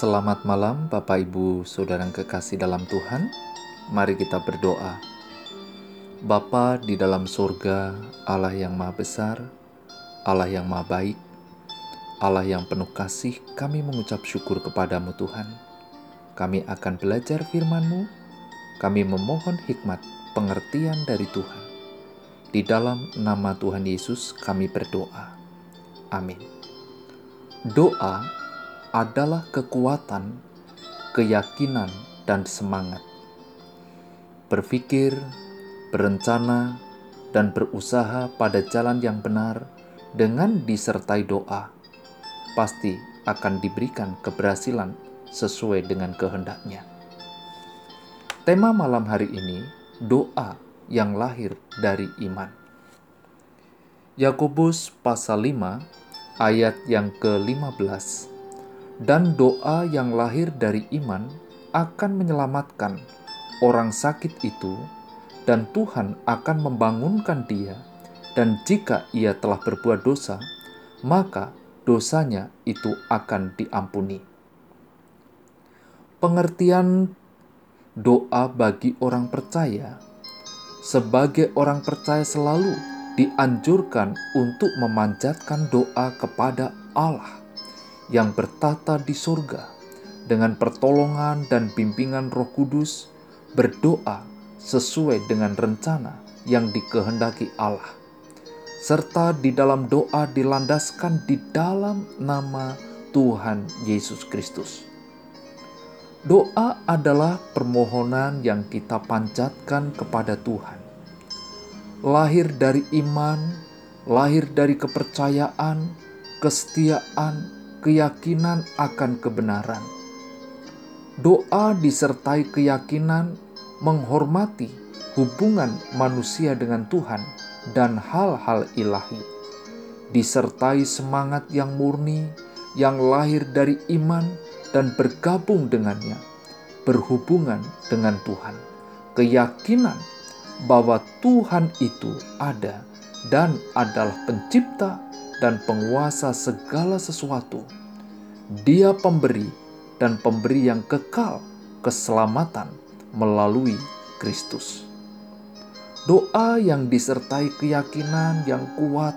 Selamat malam, Bapak, Ibu, saudara yang kekasih dalam Tuhan. Mari kita berdoa. Bapa di dalam surga, Allah yang Maha Besar, Allah yang Maha Baik, Allah yang penuh kasih, kami mengucap syukur kepadamu Tuhan. Kami akan belajar firman-Mu, kami memohon hikmat, pengertian dari Tuhan. Di dalam nama Tuhan Yesus kami berdoa. Amin. Doa adalah kekuatan, keyakinan, dan semangat. Berpikir, berencana, dan berusaha pada jalan yang benar dengan disertai doa, pasti akan diberikan keberhasilan sesuai dengan kehendaknya. Tema malam hari ini, doa yang lahir dari iman. Yakobus pasal 5 ayat yang ke-15 dan doa yang lahir dari iman akan menyelamatkan orang sakit itu dan Tuhan akan membangunkan dia. Dan jika ia telah berbuat dosa maka dosanya itu akan diampuni. Pengertian doa bagi orang percaya. Sebagai orang percaya selalu dianjurkan untuk memanjatkan doa kepada Allah yang bertata di surga dengan pertolongan dan bimbingan Roh Kudus berdoa sesuai dengan rencana yang dikehendaki Allah serta di dalam doa dilandaskan di dalam nama Tuhan Yesus Kristus. Doa adalah permohonan yang kita panjatkan kepada Tuhan. Lahir dari iman, lahir dari kepercayaan, kesetiaan, keyakinan akan kebenaran. Doa disertai keyakinan menghormati hubungan manusia dengan Tuhan dan hal-hal ilahi, disertai semangat yang murni yang lahir dari iman dan bergabung dengannya, berhubungan dengan Tuhan, keyakinan bahwa Tuhan itu ada dan adalah Pencipta dan Penguasa segala sesuatu. Dia pemberi dan pemberi yang kekal keselamatan melalui Kristus doa yang disertai keyakinan yang kuat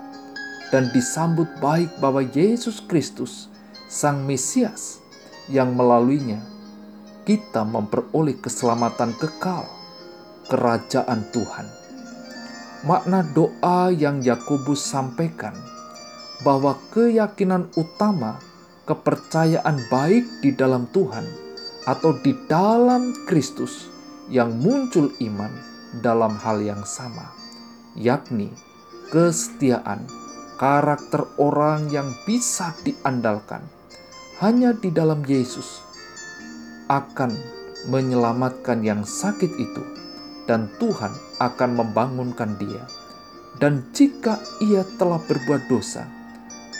dan disambut baik bahwa Yesus Kristus, Sang Mesias, yang melaluinya kita memperoleh keselamatan kekal, kerajaan Tuhan. Makna doa yang Yakobus sampaikan bahwa keyakinan utama kepercayaan baik di dalam Tuhan atau di dalam Kristus yang muncul iman dalam hal yang sama, yakni kesetiaan, karakter orang yang bisa diandalkan hanya di dalam Yesus akan menyelamatkan yang sakit itu dan Tuhan akan membangunkan dia. Dan jika ia telah berbuat dosa,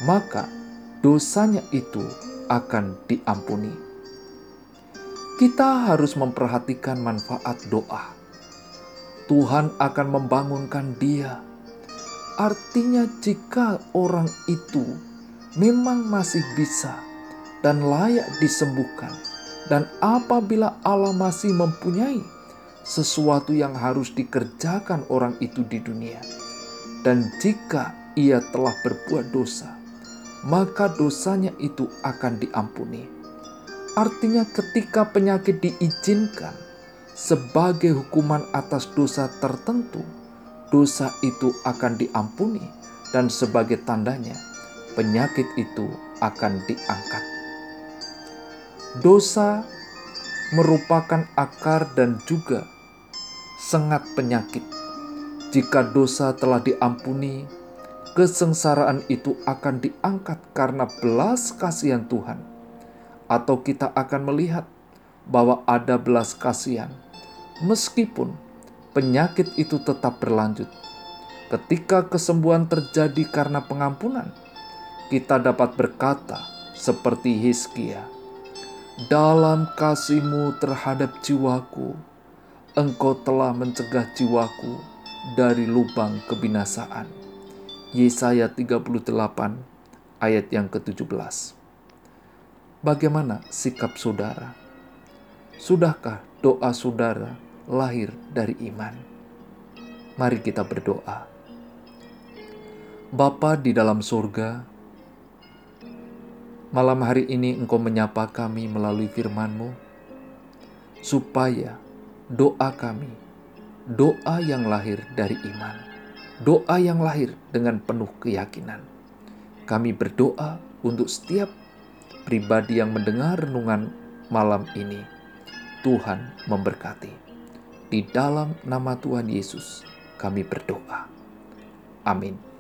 maka dosanya itu akan diampuni. Kita harus memperhatikan manfaat doa Tuhan akan membangunkan dia. Artinya, jika orang itu memang masih bisa dan layak disembuhkan, dan apabila Allah masih mempunyai sesuatu yang harus dikerjakan orang itu di dunia, dan jika ia telah berbuat dosa, maka dosanya itu akan diampuni. Artinya, ketika penyakit diizinkan, sebagai hukuman atas dosa tertentu, dosa itu akan diampuni, dan sebagai tandanya penyakit itu akan diangkat. Dosa merupakan akar dan juga sengat penyakit. Jika dosa telah diampuni, kesengsaraan itu akan diangkat karena belas kasihan Tuhan, atau kita akan melihat bahwa ada belas kasihan meskipun penyakit itu tetap berlanjut. Ketika kesembuhan terjadi karena pengampunan, kita dapat berkata seperti Hizkia, "Dalam kasihmu terhadap jiwaku, engkau telah mencegah jiwaku dari lubang kebinasaan." Yesaya 38 ayat yang ke-17. bagaimana sikap saudara? Sudahkah doa saudara lahir dari iman? Mari kita berdoa. Bapa di dalam surga, malam hari ini Engkau menyapa kami melalui firman-Mu, supaya doa kami, doa yang lahir dari iman, doa yang lahir dengan penuh keyakinan. Kami berdoa untuk setiap pribadi yang mendengar renungan malam ini. Tuhan memberkati. Di dalam nama Tuhan Yesus, kami berdoa. Amin.